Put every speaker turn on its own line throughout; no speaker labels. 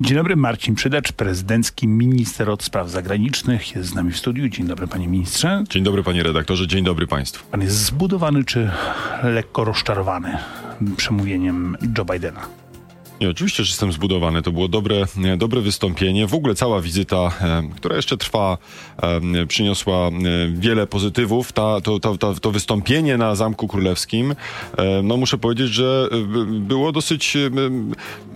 Dzień dobry, Marcin Przydacz, prezydencki minister od spraw zagranicznych jest z nami w studiu. Dzień dobry, panie ministrze.
Dzień dobry, panie redaktorze, dzień dobry państwu.
Pan jest zbudowany czy lekko rozczarowany przemówieniem Joe Bidena?
Nie, oczywiście, że jestem zbudowany. To było dobre, e, dobre wystąpienie. W ogóle cała wizyta, e, która jeszcze trwa, e, przyniosła wiele pozytywów. Ta, to, to, to, to wystąpienie na Zamku Królewskim, no muszę powiedzieć, że by- było dosyć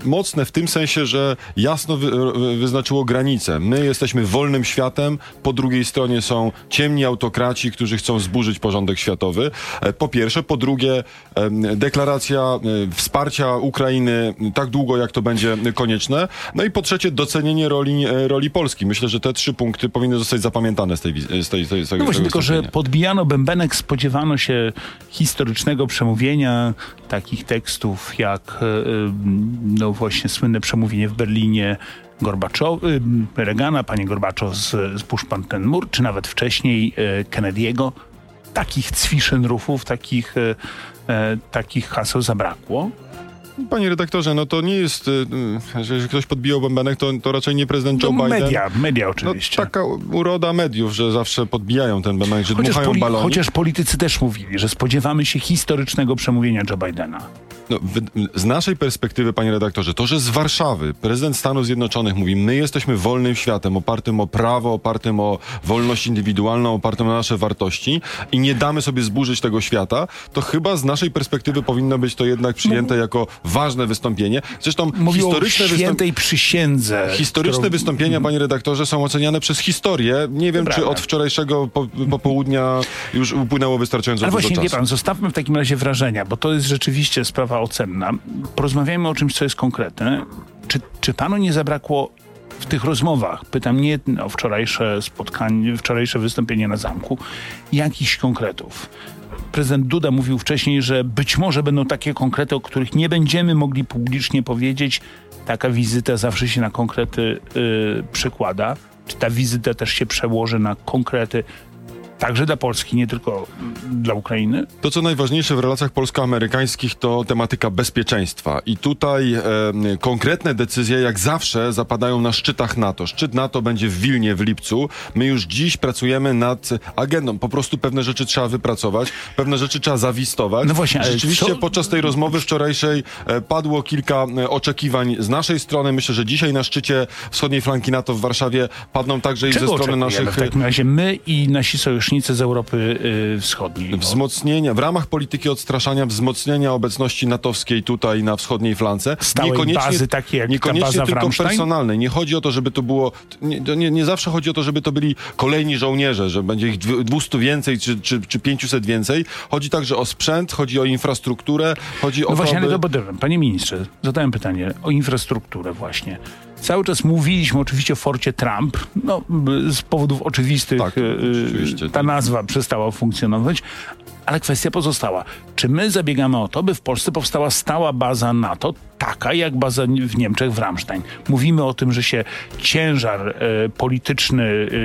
mocne w tym sensie, że jasno wy, wyznaczyło granice. My jesteśmy wolnym światem, po drugiej stronie są ciemni autokraci, którzy chcą zburzyć porządek światowy. Po pierwsze. Po drugie, deklaracja wsparcia Ukrainy tak długo, jak to będzie konieczne. No i po trzecie, docenienie roli, e, roli Polski. Myślę, że te trzy punkty powinny zostać zapamiętane z tej, z tej, z tej z tego
No właśnie, tylko że podbijano bębenek, spodziewano się historycznego przemówienia, takich tekstów jak e, e, no właśnie słynne przemówienie w Berlinie Gorbaczow, e, Reagana, panie Gorbaczow z Spuszcz pan ten mur, czy nawet wcześniej Kennedy'ego. Takich cwiszynrufów, takich, e, e, takich haseł zabrakło.
Panie redaktorze, no to nie jest, y, y, że jeżeli ktoś podbijał bębenek, to, to raczej nie prezydent Joe
No,
Biden.
media, media
No,
oczywiście.
taka uroda mediów, że zawsze podbijają ten bębenek, że
Chociaż,
dmuchają
poli-
balonik.
chociaż politycy też mówili, że spodziewamy się historycznego przemówienia Joe Bidena.
No, z naszej perspektywy, panie redaktorze, to, że z Warszawy prezydent Stanów Zjednoczonych mówi, my jesteśmy wolnym światem, opartym o prawo, opartym o wolność indywidualną, opartym na nasze wartości i nie damy sobie zburzyć tego świata, to chyba z naszej perspektywy powinno być to jednak przyjęte jako ważne wystąpienie. Zresztą
Mówił
historyczne, wystąp-
przysiędze.
historyczne
którą-
wystąpienia, panie redaktorze, są oceniane przez historię. Nie wiem, czy od wczorajszego po, popołudnia już upłynęło wystarczająco
Ale
dużo
właśnie, wie
czasu.
pan, zostawmy w takim razie wrażenia, bo to jest rzeczywiście sprawa ocenna. Porozmawiajmy o czymś, co jest konkretne. Czy, czy panu nie zabrakło w tych rozmowach, pytam nie o wczorajsze spotkanie, wczorajsze wystąpienie na zamku, jakichś konkretów? Prezydent Duda mówił wcześniej, że być może będą takie konkrety, o których nie będziemy mogli publicznie powiedzieć. Taka wizyta zawsze się na konkrety y, przykłada. Czy ta wizyta też się przełoży na konkrety także dla Polski, nie tylko dla Ukrainy?
To, co najważniejsze w relacjach polsko-amerykańskich, to tematyka bezpieczeństwa. I tutaj e, konkretne decyzje, jak zawsze, zapadają na szczytach NATO. Szczyt NATO będzie w Wilnie w lipcu. My już dziś pracujemy nad agendą. Po prostu pewne rzeczy trzeba wypracować, pewne rzeczy trzeba zawistować.
No właśnie,
Rzeczywiście
co-
podczas tej rozmowy wczorajszej e, padło kilka e, oczekiwań z naszej strony. Myślę, że dzisiaj na szczycie wschodniej flanki NATO w Warszawie padną także i ze strony naszych
w takim razie my i nasi sojusznicy z Europy y, Wschodniej?
wzmocnienia, w ramach polityki odstraszania, wzmocnienia obecności natowskiej tutaj na wschodniej flance.
Stałej bazy takiej jak
niekoniecznie tylko
Ramstein?
personalnej. Nie chodzi o to, żeby to było, nie, nie, nie zawsze chodzi o to, żeby to byli kolejni żołnierze, że będzie ich dwu- 200 więcej czy, czy, czy 500 więcej. Chodzi także o sprzęt, chodzi o infrastrukturę, chodzi o
No właśnie, ale to. Panie ministrze, zadałem pytanie o infrastrukturę właśnie. Cały czas mówiliśmy oczywiście o forcie Trump. No, z powodów oczywistych
Tak,
y,
oczywiście,
ta
tak.
nazwa przestała funkcjonować, ale kwestia pozostała. Czy my zabiegamy o to, by w Polsce powstała stała baza NATO, taka jak baza w Niemczech w Ramstein? Mówimy o tym, że się ciężar e, polityczny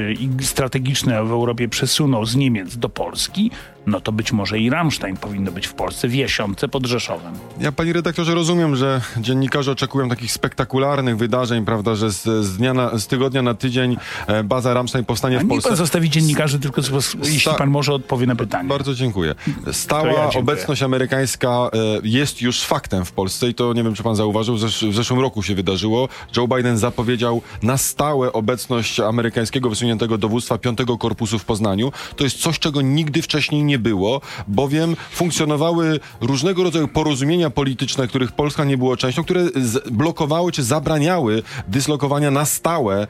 e, i strategiczny w Europie przesunął z Niemiec do Polski, no to być może i Ramstein powinno być w Polsce w Jasiące pod Rzeszowem.
Ja, panie redaktorze, rozumiem, że dziennikarze oczekują takich spektakularnych wydarzeń, prawda, że z, z, dnia na, z tygodnia na tydzień e, baza Ramstein powstanie
A
w Polsce.
pan zostawi dziennikarzy, tylko z- jeśli pan może odpowie na pytanie.
Bardzo dziękuję.
To
Stała
ja dziękuję.
obecność amerykańska e, jest już faktem w Polsce i to nie wiem, czy pan zauważył, w, zesz- w zeszłym roku się wydarzyło. Joe Biden zapowiedział na stałe obecność amerykańskiego wysuniętego dowództwa 5 Korpusu w Poznaniu. To jest coś, czego nigdy wcześniej nie było, bowiem funkcjonowały różnego rodzaju porozumienia polityczne, których Polska nie była częścią, które blokowały czy zabraniały dyslokowania na stałe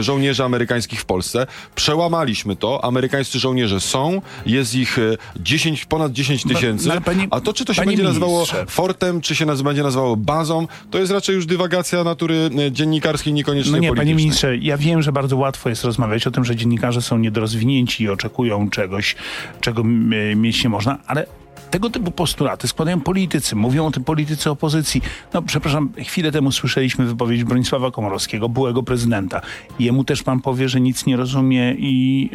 żołnierzy amerykańskich w Polsce. Przełamaliśmy to. Amerykańscy żołnierze są. Jest ich e, 10, ponad 10 tysięcy.
no panie-
A to, czy to się
panie
będzie nazywało
ministrze.
fortem, czy się naz- będzie nazywało bazą, to jest raczej już dywagacja natury e, dziennikarskiej, niekoniecznie
No nie, panie
politycznej.
ministrze, ja wiem, że bardzo łatwo jest rozmawiać o tym, że dziennikarze są niedorozwinięci i oczekują czegoś, czego m, mieć nie można, ale tego typu postulaty składają politycy. Mówią o tym politycy opozycji. No, przepraszam, chwilę temu słyszeliśmy wypowiedź Bronisława Komorowskiego, byłego prezydenta. Jemu też pan powie, że nic nie rozumie i,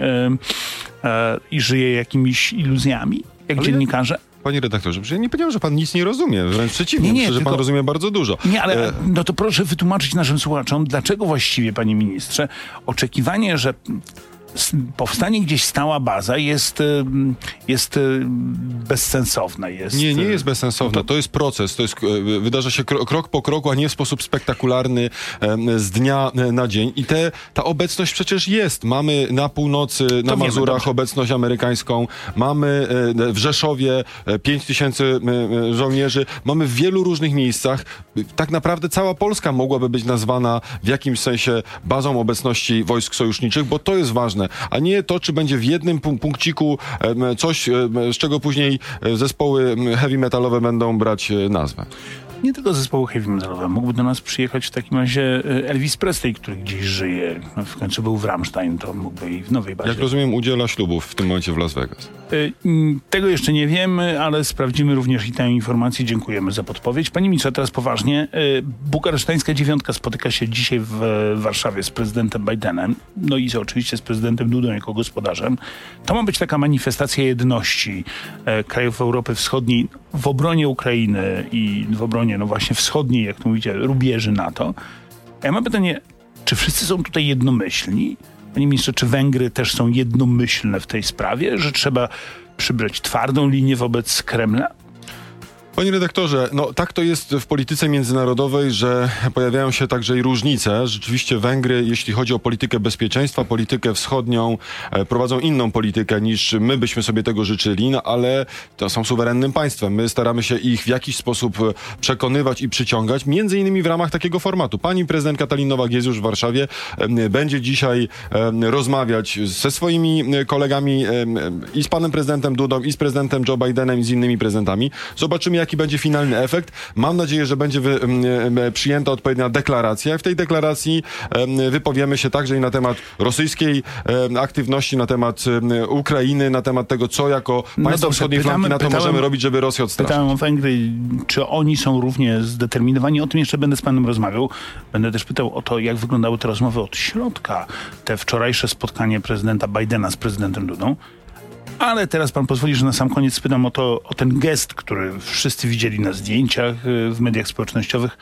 e, e, i żyje jakimiś iluzjami, jak
Ale
dziennikarze.
Panie redaktorze, przecież ja nie powiedziałem, że pan nic nie rozumie. Wręcz przeciwnie,
Nie, nie,
myślę, że
tylko-
pan rozumie bardzo dużo.
Nie, ale
E,
no to proszę wytłumaczyć naszym słuchaczom, dlaczego właściwie, panie ministrze, oczekiwanie, że powstanie gdzieś stała baza jest, y, jest y, bezsensowne. Jest,
Nie, nie
y,
jest bezsensowne. To jest proces. To jest, e, wydarza się kro, krok po kroku, a nie w sposób spektakularny z dnia e, na dzień. I te, ta obecność przecież jest. Mamy na północy, na
wiemy,
Mazurach
dobrze.
obecność amerykańską. Mamy e, w Rzeszowie 5 tysięcy żołnierzy. Mamy w wielu różnych miejscach. Tak naprawdę cała Polska mogłaby być nazwana w jakimś sensie bazą obecności wojsk sojuszniczych, bo to jest ważne, a nie to, czy będzie w jednym pun- punkciku coś, z czego później e, zespoły heavy metalowe będą brać e, nazwę.
Nie tylko zespołu heavy metalowe. Mógłby do nas przyjechać w takim razie y, Elvis Presley, który gdzieś żyje. No, w końcu był w Rammstein, to mógłby i w nowej bazie.
Jak rozumiem, udziela ślubów w tym momencie w Las Vegas.
Mm, Tego jeszcze nie wiemy, ale sprawdzimy również i tę informację. Dziękujemy za podpowiedź. Pani ministrze, teraz poważnie. Y, Bukaresztańska dziewiątka spotyka się dzisiaj w Warszawie z prezydentem Bidenem, no i oczywiście z prezydentem Dudą jako gospodarzem. To ma być taka manifestacja jedności e, krajów Europy Wschodniej w obronie Ukrainy i w obronie, no właśnie wschodniej, jak to mówicie, rubieży NATO. Ja mam pytanie, czy wszyscy są tutaj jednomyślni? Panie ministrze, czy Węgry też są jednomyślne w tej sprawie, że trzeba przybrać twardą linię wobec Kremla?
Panie redaktorze, no tak to jest w polityce międzynarodowej, że pojawiają się także i różnice. Rzeczywiście Węgry, jeśli chodzi o politykę bezpieczeństwa, politykę wschodnią, e, prowadzą inną politykę niż my byśmy sobie tego życzyli, no ale to są suwerennym państwem. My staramy się ich w jakiś sposób e, przekonywać i przyciągać, między innymi w ramach takiego formatu. Pani prezydent Katalin Nowak jest już w Warszawie, będzie dzisiaj rozmawiać ze swoimi e, kolegami i z panem prezydentem Dudą, i z prezydentem Joe Bidenem, i z innymi prezydentami. Zobaczymy, jaki będzie finalny efekt. Mam nadzieję, że będzie wy, przyjęta odpowiednia deklaracja. W tej deklaracji em, wypowiemy się także i na temat rosyjskiej aktywności, na temat em, Ukrainy, na temat tego, co jako państwo
No dobrze,
wschodniej
pytamy-
flanki na to
pytałem-
możemy robić, żeby Rosję odstraszyć.
Pytałem o Węgry, czy oni są równie zdeterminowani. O tym jeszcze będę z panem rozmawiał. Będę też pytał o to, jak wyglądały te rozmowy od środka. Te wczorajsze spotkanie prezydenta Bidena z prezydentem Dudą. Ale teraz pan pozwoli, że na sam koniec spytam o, to, o ten gest, który wszyscy widzieli na zdjęciach y, w mediach społecznościowych.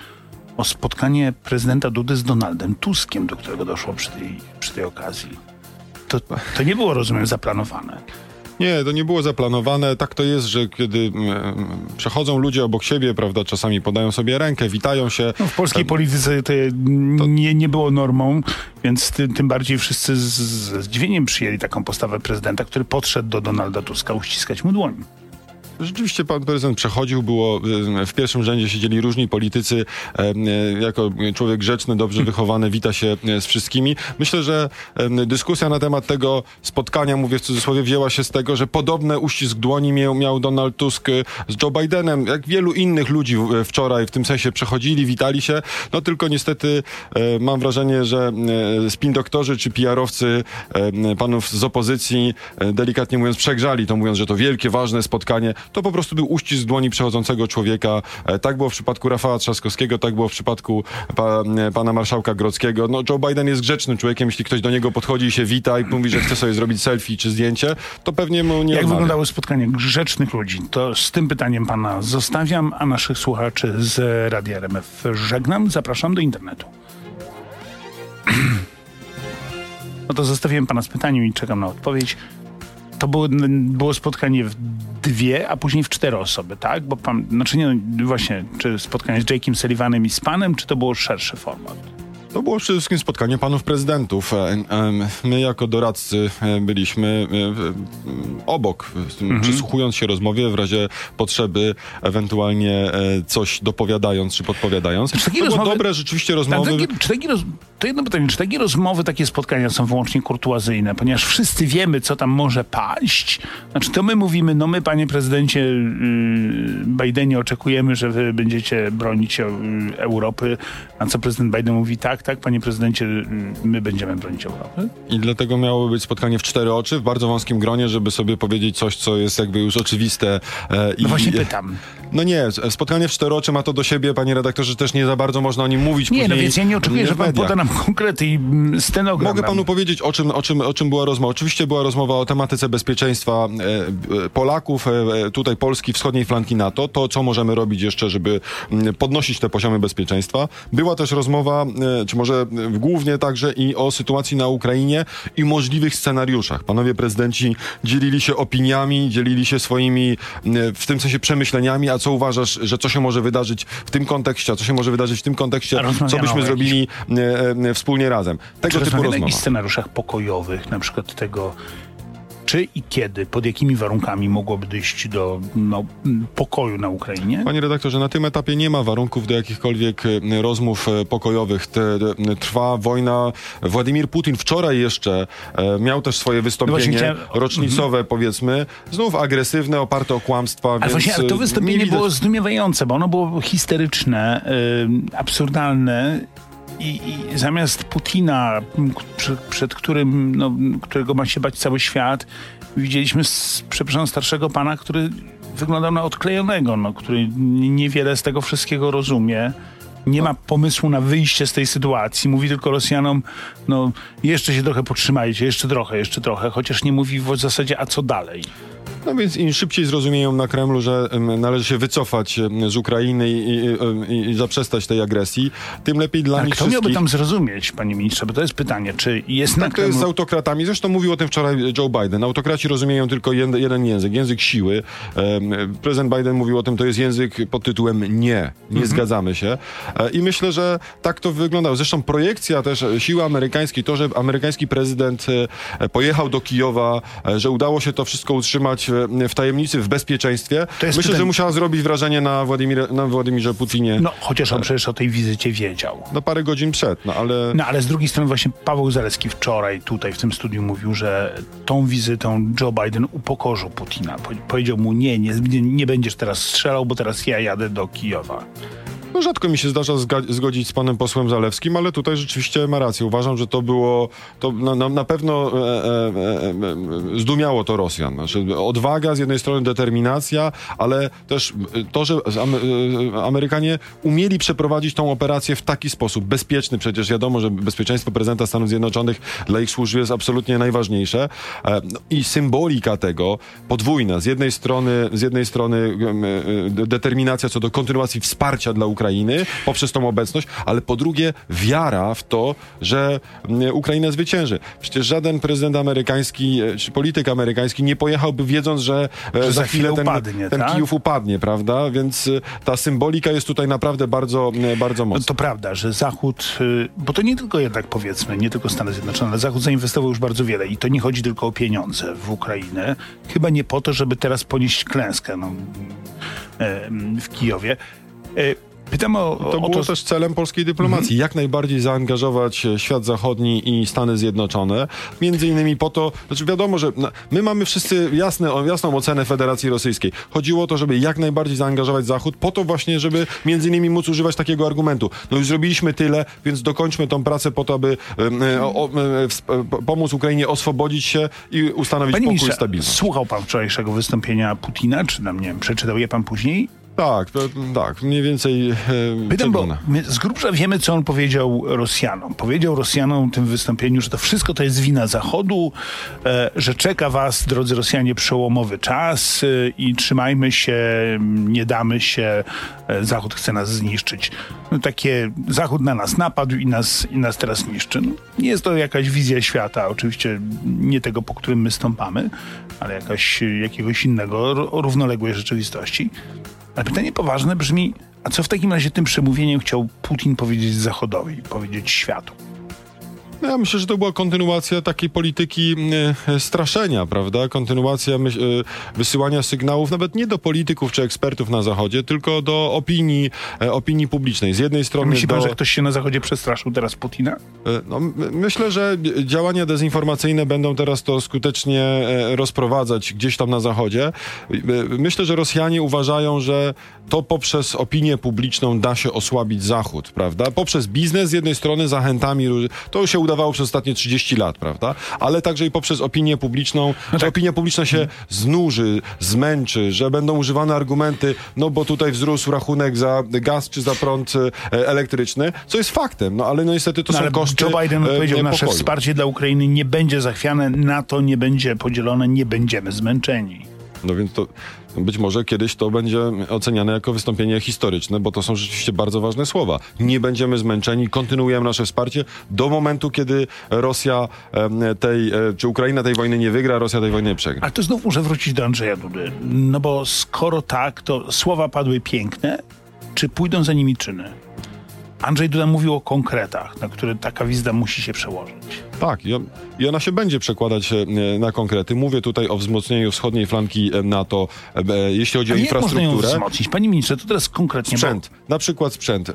O spotkanie prezydenta Dudy z Donaldem Tuskiem, do którego doszło przy tej, przy tej okazji. To, to nie było, rozumiem, zaplanowane.
Nie, to nie było zaplanowane. Tak to jest, że kiedy mm, przechodzą ludzie obok siebie, prawda, czasami podają sobie rękę, witają się.
No, w polskiej polityce to nie, nie było normą, więc ty, tym bardziej wszyscy z, z zdziwieniem przyjęli taką postawę prezydenta, który podszedł do Donalda Tuska uściskać mu dłoń.
Rzeczywiście pan prezydent przechodził, było e, w pierwszym rzędzie siedzieli różni politycy. e, e, Jako człowiek grzeczny, dobrze wychowany, wita się z wszystkimi. Myślę, że dyskusja na temat tego spotkania, mówię w cudzysłowie, wzięła się z tego, że podobne uścisk dłoni miał, miał Donald Tusk z Joe Bidenem, jak wielu innych ludzi wczoraj w tym sensie przechodzili, witali się. No tylko niestety mam wrażenie, że spin doktorzy czy PR-owcy panów z opozycji, delikatnie mówiąc, przegrzali to, mówiąc, że to wielkie, ważne spotkanie. To po prostu był uścisk dłoni przechodzącego człowieka. E, Tak było w przypadku Rafała Trzaskowskiego, tak było w przypadku pa, e, pana marszałka Grodzkiego. No, Joe Biden jest grzecznym człowiekiem. Jeśli ktoś do niego podchodzi i się wita i mówi, że chce sobie zrobić selfie czy zdjęcie, to pewnie mu nie
Jak
odmawia.
wyglądały spotkania grzecznych ludzi? To z tym pytaniem pana zostawiam, a naszych słuchaczy z Radia RMF żegnam. Zapraszam do internetu. No to zostawiłem pana z pytaniem i czekam na odpowiedź. To było, było spotkanie w dwie, a później w cztery osoby, tak? Bo pan, znaczy nie, no właśnie, czy spotkanie z Jake'em Sullivanem i z panem, czy to było szerszy format?
To było przede wszystkim spotkanie panów prezydentów. E, em, My jako doradcy e, byliśmy e, obok,
Mhm.
przysłuchując się rozmowie w razie potrzeby, ewentualnie e, coś dopowiadając czy podpowiadając.
Czy
To były
rozmowy-
dobre rzeczywiście
Tak,
rozmowy.
czy takie roz, to jedno pytanie, czy takie rozmowy, takie spotkania są wyłącznie kurtuazyjne, ponieważ wszyscy wiemy, co tam może paść? Znaczy to my mówimy, no my, panie prezydencie yy, Bidenie, oczekujemy, że wy będziecie bronić yy, Europy, a co prezydent Biden mówi, tak, tak, panie prezydencie, yy, my będziemy bronić Europy?
I dlatego miało być spotkanie w cztery oczy, w bardzo wąskim gronie, żeby sobie powiedzieć coś, co jest jakby już oczywiste. e, I,
No właśnie pytam.
No nie, spotkanie w czteroczy ma to do siebie, panie redaktorze, też nie za bardzo można o nim mówić
Nie, no
później
więc ja nie oczekuję, że pan poda nam konkrety i mm, stenogram.
Mogę
nam.
panu powiedzieć, o czym, o, czym, o czym była rozmowa. Oczywiście była rozmowa o tematyce bezpieczeństwa e, e, Polaków, e, tutaj Polski, wschodniej flanki NATO, to co możemy robić jeszcze, żeby mm, podnosić te poziomy bezpieczeństwa. Była też rozmowa, czy może głównie także i o sytuacji na Ukrainie i możliwych scenariuszach. Panowie prezydenci dzielili się opiniami, dzielili się swoimi, w tym sensie przemyśleniami, a co uważasz, że co się może wydarzyć w tym kontekście, a co się może wydarzyć w tym kontekście, co byśmy
o
zrobili e, e, wspólnie razem. Tego
Czy
typu
o
rozmowa.
jakichś scenariuszach pokojowych, na przykład tego, czy i kiedy, pod jakimi warunkami mogłoby dojść do no, pokoju na Ukrainie?
Panie redaktorze, na tym etapie nie ma warunków do jakichkolwiek e, rozmów e, pokojowych. Te, trwa wojna. Władimir Putin wczoraj jeszcze e, miał też swoje wystąpienie
No właśnie chciałem-
rocznicowe, powiedzmy. Znów agresywne, oparte o kłamstwa.
Ale
więc,
właśnie ale to
e,
wystąpienie
nie widać-
było zdumiewające, bo ono było historyczne, y, absurdalne i, i zamiast Putina, przed, przed którym, no, którego ma się bać cały świat, widzieliśmy, s- przepraszam, starszego pana, który wyglądał na odklejonego, no, który niewiele z tego wszystkiego rozumie. Nie ma pomysłu na wyjście z tej sytuacji. Mówi tylko Rosjanom, no jeszcze się trochę potrzymajcie, jeszcze trochę, jeszcze trochę, chociaż nie mówi w zasadzie, a co dalej.
No więc im szybciej zrozumieją na Kremlu, że należy się wycofać z Ukrainy i, i, i, zaprzestać tej agresji, tym lepiej dla
Ale
nich
kto miałby
wszystkich.
tam zrozumieć, panie ministrze? Bo to jest pytanie, czy jest na
Tak to jest z autokratami. Zresztą mówił o tym wczoraj Joe Biden. Autokraci rozumieją tylko jeden, jeden język, język siły. Prezydent Biden mówił o tym, to jest język pod tytułem nie, nie zgadzamy się. E, I myślę, że tak to wyglądało. Zresztą projekcja też e, siły amerykańskiej, to, że amerykański prezydent e, pojechał do Kijowa, że udało się to wszystko utrzymać w tajemnicy, w bezpieczeństwie. Myślę, że
pytanie-
musiała zrobić wrażenie na, Władimirze, na Władimirze Putinie.
No, chociaż on przecież o tej wizycie wiedział.
No parę godzin przed, no ale...
No, ale z drugiej strony właśnie Paweł Zaleski wczoraj tutaj w tym studiu mówił, że tą wizytą Joe Biden upokorzył Putina. Po- Powiedział mu, nie, nie, nie będziesz teraz strzelał, bo teraz ja jadę do Kijowa.
No rzadko mi się zdarza zgodzić z panem posłem Zalewskim, ale tutaj rzeczywiście ma rację. Uważam, że to było, to na, na, na pewno e, e, e, zdumiało to Rosjan. Znaczy, odwaga, z jednej strony determinacja, ale też to, że e, Amerykanie umieli przeprowadzić tą operację w taki sposób bezpieczny. Przecież wiadomo, że bezpieczeństwo prezydenta Stanów Zjednoczonych dla ich służb jest absolutnie najważniejsze. E, no I symbolika tego podwójna. Z jednej strony, z jednej strony e, de- determinacja co do kontynuacji wsparcia dla Ukrainy poprzez tą obecność, ale po drugie wiara w to, że mm, Ukraina zwycięży. Przecież żaden prezydent amerykański e, czy polityk amerykański nie pojechałby wiedząc, że, e,
Że
za chwilę
chwilę
ten,
upadnie,
ten
tak?
Kijów upadnie, prawda? Więc e, ta symbolika jest tutaj naprawdę bardzo, bardzo
No
mocna.
to prawda, że Zachód, bo to nie tylko jednak powiedzmy, nie tylko Stany Zjednoczone, ale Zachód zainwestował już bardzo wiele i to nie chodzi tylko o pieniądze w Ukrainę. Chyba nie po to, żeby teraz ponieść klęskę no, w Kijowie. Pytam o,
To
o
było też celem polskiej dyplomacji. Jak najbardziej zaangażować e, świat zachodni i Stany Zjednoczone. Między innymi po to, znaczy wiadomo, że my mamy wszyscy jasne, o- jasną ocenę Federacji Rosyjskiej. Chodziło o to, żeby jak najbardziej zaangażować Zachód, po to właśnie, żeby między innymi móc używać takiego argumentu. No już zrobiliśmy tyle, więc dokończmy tą pracę po to, aby e, o, o, e, pomóc Ukrainie oswobodzić się i ustanowić
Panie
pokój i stabilność.
słuchał pan wczorajszego wystąpienia Putina, czy tam, nie wiem, przeczytał je pan później?
Tak, to, tak, mniej więcej e,
Pytam, bo my z grubsza wiemy, co on powiedział Rosjanom. Powiedział Rosjanom w tym wystąpieniu, że to wszystko to jest wina Zachodu, e, że czeka was, drodzy Rosjanie, przełomowy czas e, i trzymajmy się, nie damy się, e, Zachód chce nas zniszczyć. No, takie, Zachód na nas napadł i nas, i nas teraz niszczy. No, nie jest to jakaś wizja świata, oczywiście nie tego, po którym my stąpamy, ale jakaś, jakiegoś innego, równoległej rzeczywistości. Ale pytanie poważne brzmi, a co w takim razie tym przemówieniem chciał Putin powiedzieć Zachodowi, powiedzieć światu?
No Ja myślę, że to była kontynuacja takiej polityki e, straszenia, prawda? Kontynuacja e, wysyłania sygnałów nawet nie do polityków czy ekspertów na Zachodzie, tylko do opinii, e, opinii publicznej. Z jednej strony
Myśli pan,
do,
że ktoś się na Zachodzie przestraszył teraz Putina?
No, myślę, że działania dezinformacyjne będą teraz to skutecznie rozprowadzać gdzieś tam na zachodzie. Myślę, że Rosjanie uważają, że to poprzez opinię publiczną da się osłabić Zachód, prawda? Poprzez biznes z jednej strony, zachętami, to się uda udawało przez ostatnie 30 lat, prawda? Ale także i poprzez opinię publiczną, no że tak. opinia publiczna się znuży, zmęczy, że będą używane argumenty, no bo tutaj wzrósł rachunek za gaz czy za prąd e, elektryczny, co jest faktem, no ale no niestety to no, są koszty
Joe Biden e, powiedział, nasze wsparcie dla Ukrainy nie będzie zachwiane, NATO nie będzie podzielone, nie będziemy zmęczeni.
No więc to być może kiedyś to będzie oceniane jako wystąpienie historyczne, bo to są rzeczywiście bardzo ważne słowa. Nie będziemy zmęczeni, kontynuujemy nasze wsparcie do momentu, kiedy Rosja tej, e, czy Ukraina tej wojny nie wygra, Rosja tej wojny nie przegra.
A to znów muszę wrócić do Andrzeja Dudy. No bo skoro tak, to słowa padły piękne, czy pójdą za nimi czyny? Andrzej Duda mówił o konkretach, na które taka wizyta musi się przełożyć.
Tak, i ona się będzie przekładać e, na konkrety. Mówię tutaj o wzmocnieniu wschodniej flanki e, NATO, e, jeśli chodzi A o infrastrukturę. Jak
można ją wzmocnić? Panie ministrze, to teraz konkretnie.
Sprzęt, bo... na przykład sprzęt.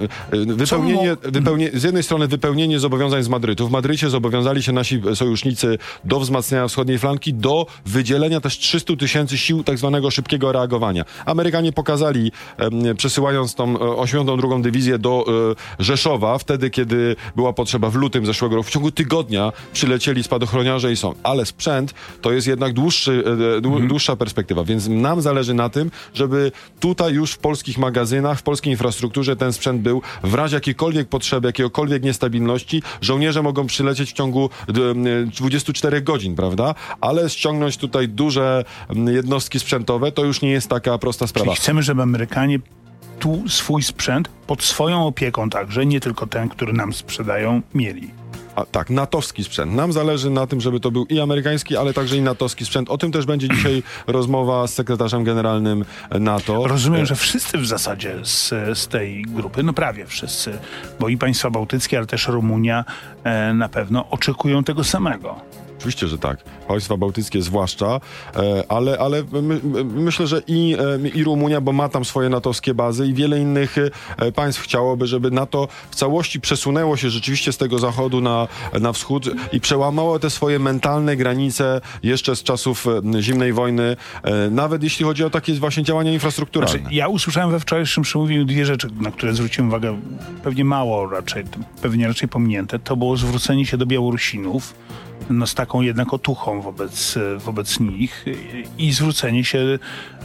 Wypełnienie, wypełnie, z jednej strony wypełnienie zobowiązań z Madrytu. W Madrycie zobowiązali się nasi sojusznicy do wzmacniania wschodniej flanki, do wydzielenia też 300 tysięcy sił tak zwanego szybkiego reagowania. Amerykanie pokazali, przesyłając tą 82. dywizję do Rzeszowa, wtedy kiedy była potrzeba w lutym zeszłego roku, w ciągu tygodnia przylecieli spadochroniarze i są. Ale sprzęt to jest jednak dłuższy, e, mhm. dłuższa perspektywa, więc nam zależy na tym, żeby tutaj już w polskich magazynach, w polskiej infrastrukturze ten sprzęt był w razie jakiejkolwiek potrzeby, jakiegokolwiek niestabilności. Żołnierze mogą przylecieć w ciągu 24 godzin, prawda? Ale ściągnąć tutaj duże jednostki sprzętowe to już nie jest taka prosta sprawa.
Czyli chcemy, żeby Amerykanie tu swój sprzęt pod swoją opieką także, nie tylko ten, który nam sprzedają, mieli.
A, tak, natowski sprzęt. Nam zależy na tym, żeby to był i amerykański, ale także i natowski sprzęt. O tym też będzie dzisiaj rozmowa z sekretarzem generalnym NATO.
Rozumiem, że wszyscy w zasadzie z, z tej grupy, no prawie wszyscy, bo i państwa bałtyckie, ale też Rumunia e, na pewno oczekują tego samego.
Oczywiście, że tak. Państwa bałtyckie zwłaszcza, e, ale, ale my, myślę, że i, e, i Rumunia, bo ma tam swoje natowskie bazy i wiele innych e, państw chciałoby, żeby NATO w całości przesunęło się rzeczywiście z tego zachodu na, na wschód i przełamało te swoje mentalne granice jeszcze z czasów zimnej wojny, nawet jeśli chodzi o takie właśnie działania infrastrukturalne. Znaczy,
ja usłyszałem we wczorajszym przemówieniu dwie rzeczy, na które zwróciłem uwagę, pewnie mało raczej, pewnie raczej pominięte. To było zwrócenie się do Białorusinów, no, z taką jednak otuchą wobec, wobec nich i zwrócenie się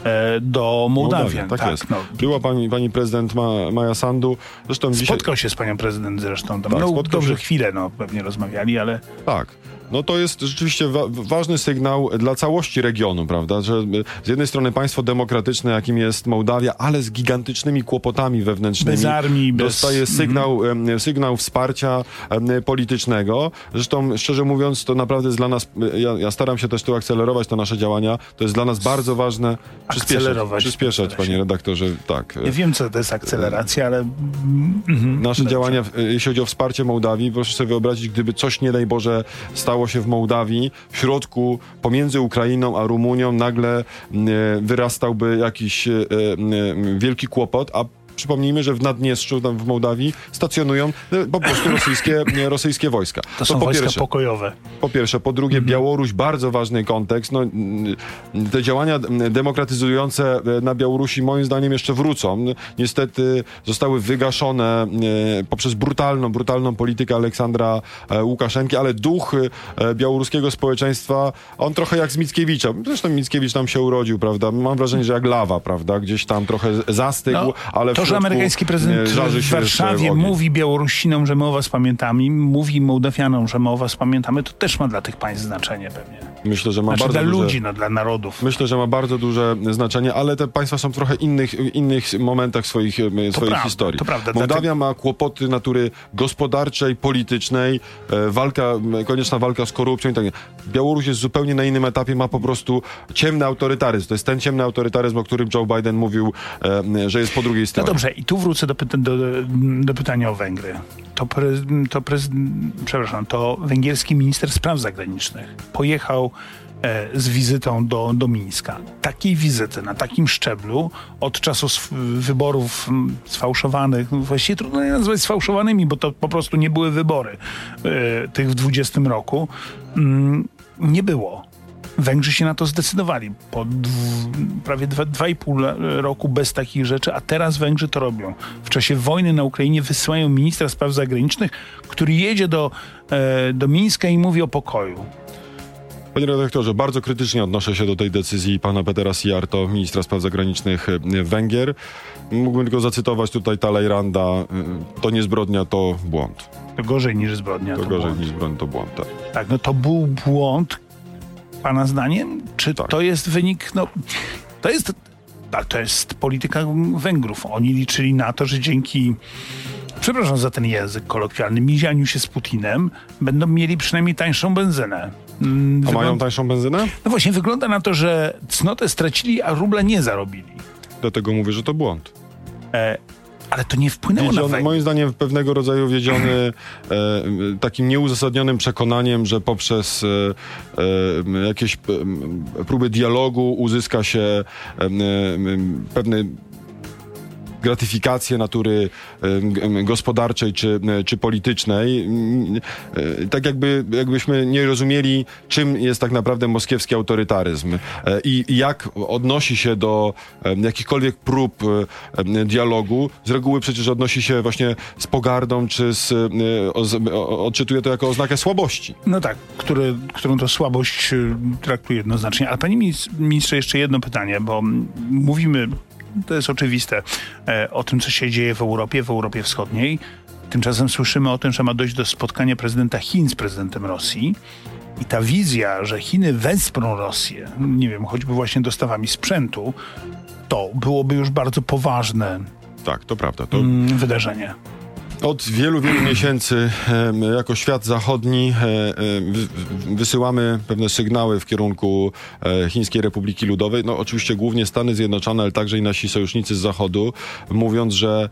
e, do Mołdawian.
tak, tak jest. No. Była pani, pani prezydent Ma, Maja Sandu.
Zresztą Spotkał się z panią prezydent zresztą. Tam, tak, no, dobrze się... chwilę no, pewnie rozmawiali, ale...
Tak no to jest rzeczywiście wa ważny sygnał dla całości regionu, prawda? Że z jednej strony państwo demokratyczne, jakim jest Mołdawia, ale z gigantycznymi kłopotami wewnętrznymi.
Bez armii,
dostaje
bez...
sygnał, mm. sygnał wsparcia politycznego. Zresztą, szczerze mówiąc, to naprawdę jest dla nas, ja, ja, staram się też tu akcelerować te nasze działania, to jest dla nas bardzo ważne przyspieszać, przyspieszać panie redaktorze, tak.
Ja wiem, co to jest akceleracja, ale...
Mhm. Nasze Dobrze. działania, jeśli chodzi o wsparcie Mołdawii, proszę sobie wyobrazić, gdyby coś, nie daj Boże, stało stało się w Mołdawii, w środku pomiędzy Ukrainą a Rumunią nagle e, wyrastałby jakiś e, e, wielki kłopot, a Przypomnijmy, że w Naddniestrzu, w Mołdawii, stacjonują e, po prostu rosyjskie, rosyjskie wojska.
To, to są po wojska pierwsze, pokojowe.
Po pierwsze. Po drugie, mhm. Białoruś, bardzo ważny kontekst. No, te działania demokratyzujące e, na Białorusi moim zdaniem jeszcze wrócą. Niestety zostały wygaszone e, poprzez brutalną, brutalną politykę Aleksandra Łukaszenki, ale duch białoruskiego społeczeństwa, on trochę jak z Mickiewicza. Zresztą Mickiewicz tam się urodził, prawda? Mam wrażenie, że jak lawa, prawda? Gdzieś tam trochę zastygł, no, ale
to, że amerykański prezydent w Warszawie mówi Białorusinom, że my o was pamiętamy, mówi Mołdawianom, że my o was pamiętamy, to też ma dla tych państw znaczenie pewnie.
Myślę, że ma
znaczy
bardzo
dla
duże,
ludzi, no, dla narodów.
Myślę, że ma bardzo duże znaczenie, ale te państwa są w trochę innych, innych momentach swoich, e, swojej prawda, historii.
To prawda,
Mołdawia dlatego... ma kłopoty natury gospodarczej, politycznej, e, walka, konieczna walka z korupcją i tak dalej. Białoruś jest zupełnie na innym etapie, ma po prostu ciemny autorytaryzm. To jest ten ciemny autorytaryzm, o którym Joe Biden mówił, e, że jest po drugiej stronie.
No dobrze, i tu wrócę do, do, do pytania o Węgry. To, pre, to, prez, przepraszam, to węgierski minister spraw zagranicznych pojechał e, z wizytą do, do Mińska. Takiej wizyty na takim szczeblu od czasu wyborów sfałszowanych, właściwie trudno je nazwać sfałszowanymi, bo to po prostu nie były wybory e, tych w 20 roku, mm, nie było. Węgrzy się na to zdecydowali. Po prawie dwa i pół roku bez takich rzeczy, a teraz Węgrzy to robią. W czasie wojny na Ukrainie wysyłają ministra spraw zagranicznych, który jedzie do, e, do Mińska i mówi o pokoju.
Panie redaktorze, bardzo krytycznie odnoszę się do tej decyzji pana Petera Sijarto, ministra spraw zagranicznych e, Węgier. Mógłbym tylko zacytować tutaj Talejranda. E, to nie zbrodnia, to błąd.
To gorzej niż zbrodnia.
To, to gorzej błąd. niż zbrodnia, to błąd. Tak.
tak, no to był błąd, pana zdaniem? Czy tak. to jest wynik, no to jest, to jest polityka Węgrów. Oni liczyli na to, że dzięki przepraszam za ten język kolokwialny, mizianiu się z Putinem, będą mieli przynajmniej tańszą benzynę.
Mm, a mają tańszą benzynę?
No właśnie, wygląda na to, że cnotę stracili, a rubla nie zarobili.
Dlatego mówię, że to błąd.
E, ale to nie wpłynęło wiedziony, na Węgry.
Moim zdaniem pewnego rodzaju wiedziony e, takim nieuzasadnionym przekonaniem, że poprzez e, e, jakieś e, próby dialogu uzyska się e, pewny gratyfikację natury gospodarczej czy, czy politycznej. E, tak jakby, jakbyśmy nie rozumieli, czym jest tak naprawdę moskiewski autorytaryzm e, i jak odnosi się do jakichkolwiek prób dialogu. Z reguły przecież odnosi się właśnie z pogardą, czy z, e, odczytuje to jako oznakę słabości.
No tak, który, którą to słabość traktuje jednoznacznie. Ale panie ministrze, jeszcze jedno pytanie, bo mówimy to jest oczywiste, e, o tym, co się dzieje w Europie, w Europie Wschodniej. Tymczasem słyszymy o tym, że ma dojść do spotkania prezydenta Chin z prezydentem Rosji. I ta wizja, że Chiny wesprą Rosję, nie wiem, choćby właśnie dostawami sprzętu, to byłoby już bardzo poważne
tak, to prawda. To...
Mm, wydarzenie.
Od wielu, wielu miesięcy jako świat zachodni wysyłamy pewne sygnały w kierunku e, Chińskiej Republiki Ludowej. No oczywiście głównie Stany Zjednoczone, ale także i nasi sojusznicy z Zachodu, mówiąc, że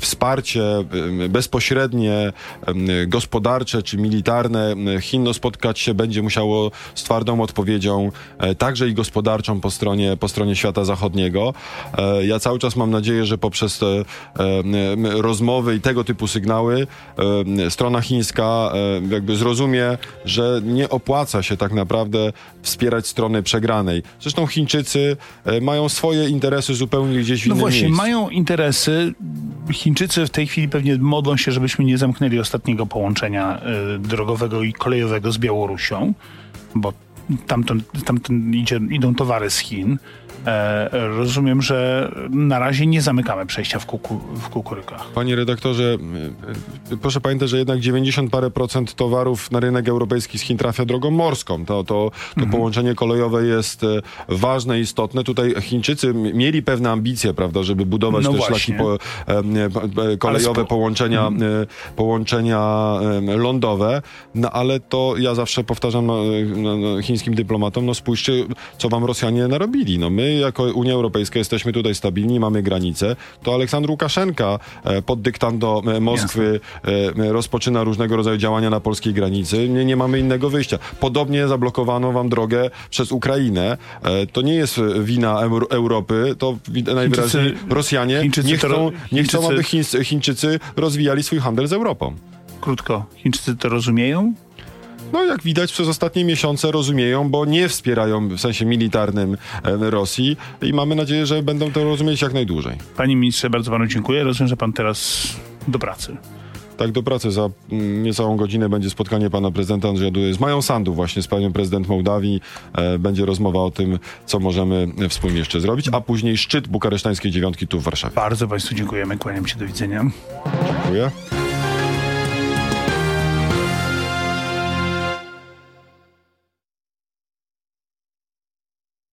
wsparcie bezpośrednie, gospodarcze czy militarne Chin no, spotkać się będzie musiało z twardą odpowiedzią, e, także i gospodarczą po stronie, po stronie świata zachodniego. E, ja cały czas mam nadzieję, że poprzez te rozmowy i tego typu sygnały strona chińska jakby zrozumie, że nie opłaca się tak naprawdę wspierać strony przegranej. Zresztą Chińczycy e, mają swoje interesy zupełnie gdzieś w
no
innym
właśnie,
miejscu.
mają interesy. Chińczycy w tej chwili pewnie modlą się, żebyśmy nie zamknęli ostatniego połączenia drogowego i kolejowego z Białorusią, bo tamten, tamten idzie, idą towary z Chin. E, rozumiem, że na razie nie zamykamy przejścia w, kuku, w kukurykach.
Panie redaktorze, e, proszę pamiętać, że jednak 90 parę procent towarów na rynek europejski z Chin trafia drogą morską. To, to, to mhm. połączenie kolejowe jest e, ważne i istotne. Tutaj Chińczycy mieli pewne ambicje, prawda, żeby budować no te szlaki po, kolejowe, połączenia, mhm. połączenia lądowe, no ale to ja zawsze powtarzam no, no, chińskim dyplomatom, no spójrzcie, co wam Rosjanie narobili. No my jako Unia Europejska jesteśmy tutaj stabilni, mamy granice, to Aleksandr Łukaszenka e, pod dyktando e, Moskwy Jasne. rozpoczyna różnego rodzaju działania na polskiej granicy. Nie, nie mamy innego wyjścia. Podobnie zablokowano wam drogę przez Ukrainę. E, to nie jest wina Europy, to najwyraźniej Chińczycy, Rosjanie Chińczycy nie chcą, nie chcą, aby Chińczycy rozwijali swój handel z Europą.
Krótko, Chińczycy to rozumieją?
No jak widać przez ostatnie miesiące rozumieją, bo nie wspierają w sensie militarnym Rosji i mamy nadzieję, że będą to rozumieć jak najdłużej.
Panie ministrze, bardzo panu dziękuję. Rozumiem, że pan teraz do pracy.
Tak, do pracy. Za mm, niecałą godzinę będzie spotkanie pana prezydenta Andrzeja Dudy z Mają Sandu właśnie, z panią prezydent Mołdawii. E, będzie rozmowa o tym, co możemy wspólnie jeszcze zrobić, a później szczyt bukaresztańskiej dziewiątki tu w Warszawie.
Bardzo państwu dziękujemy, kłaniam się, do widzenia.
Dziękuję.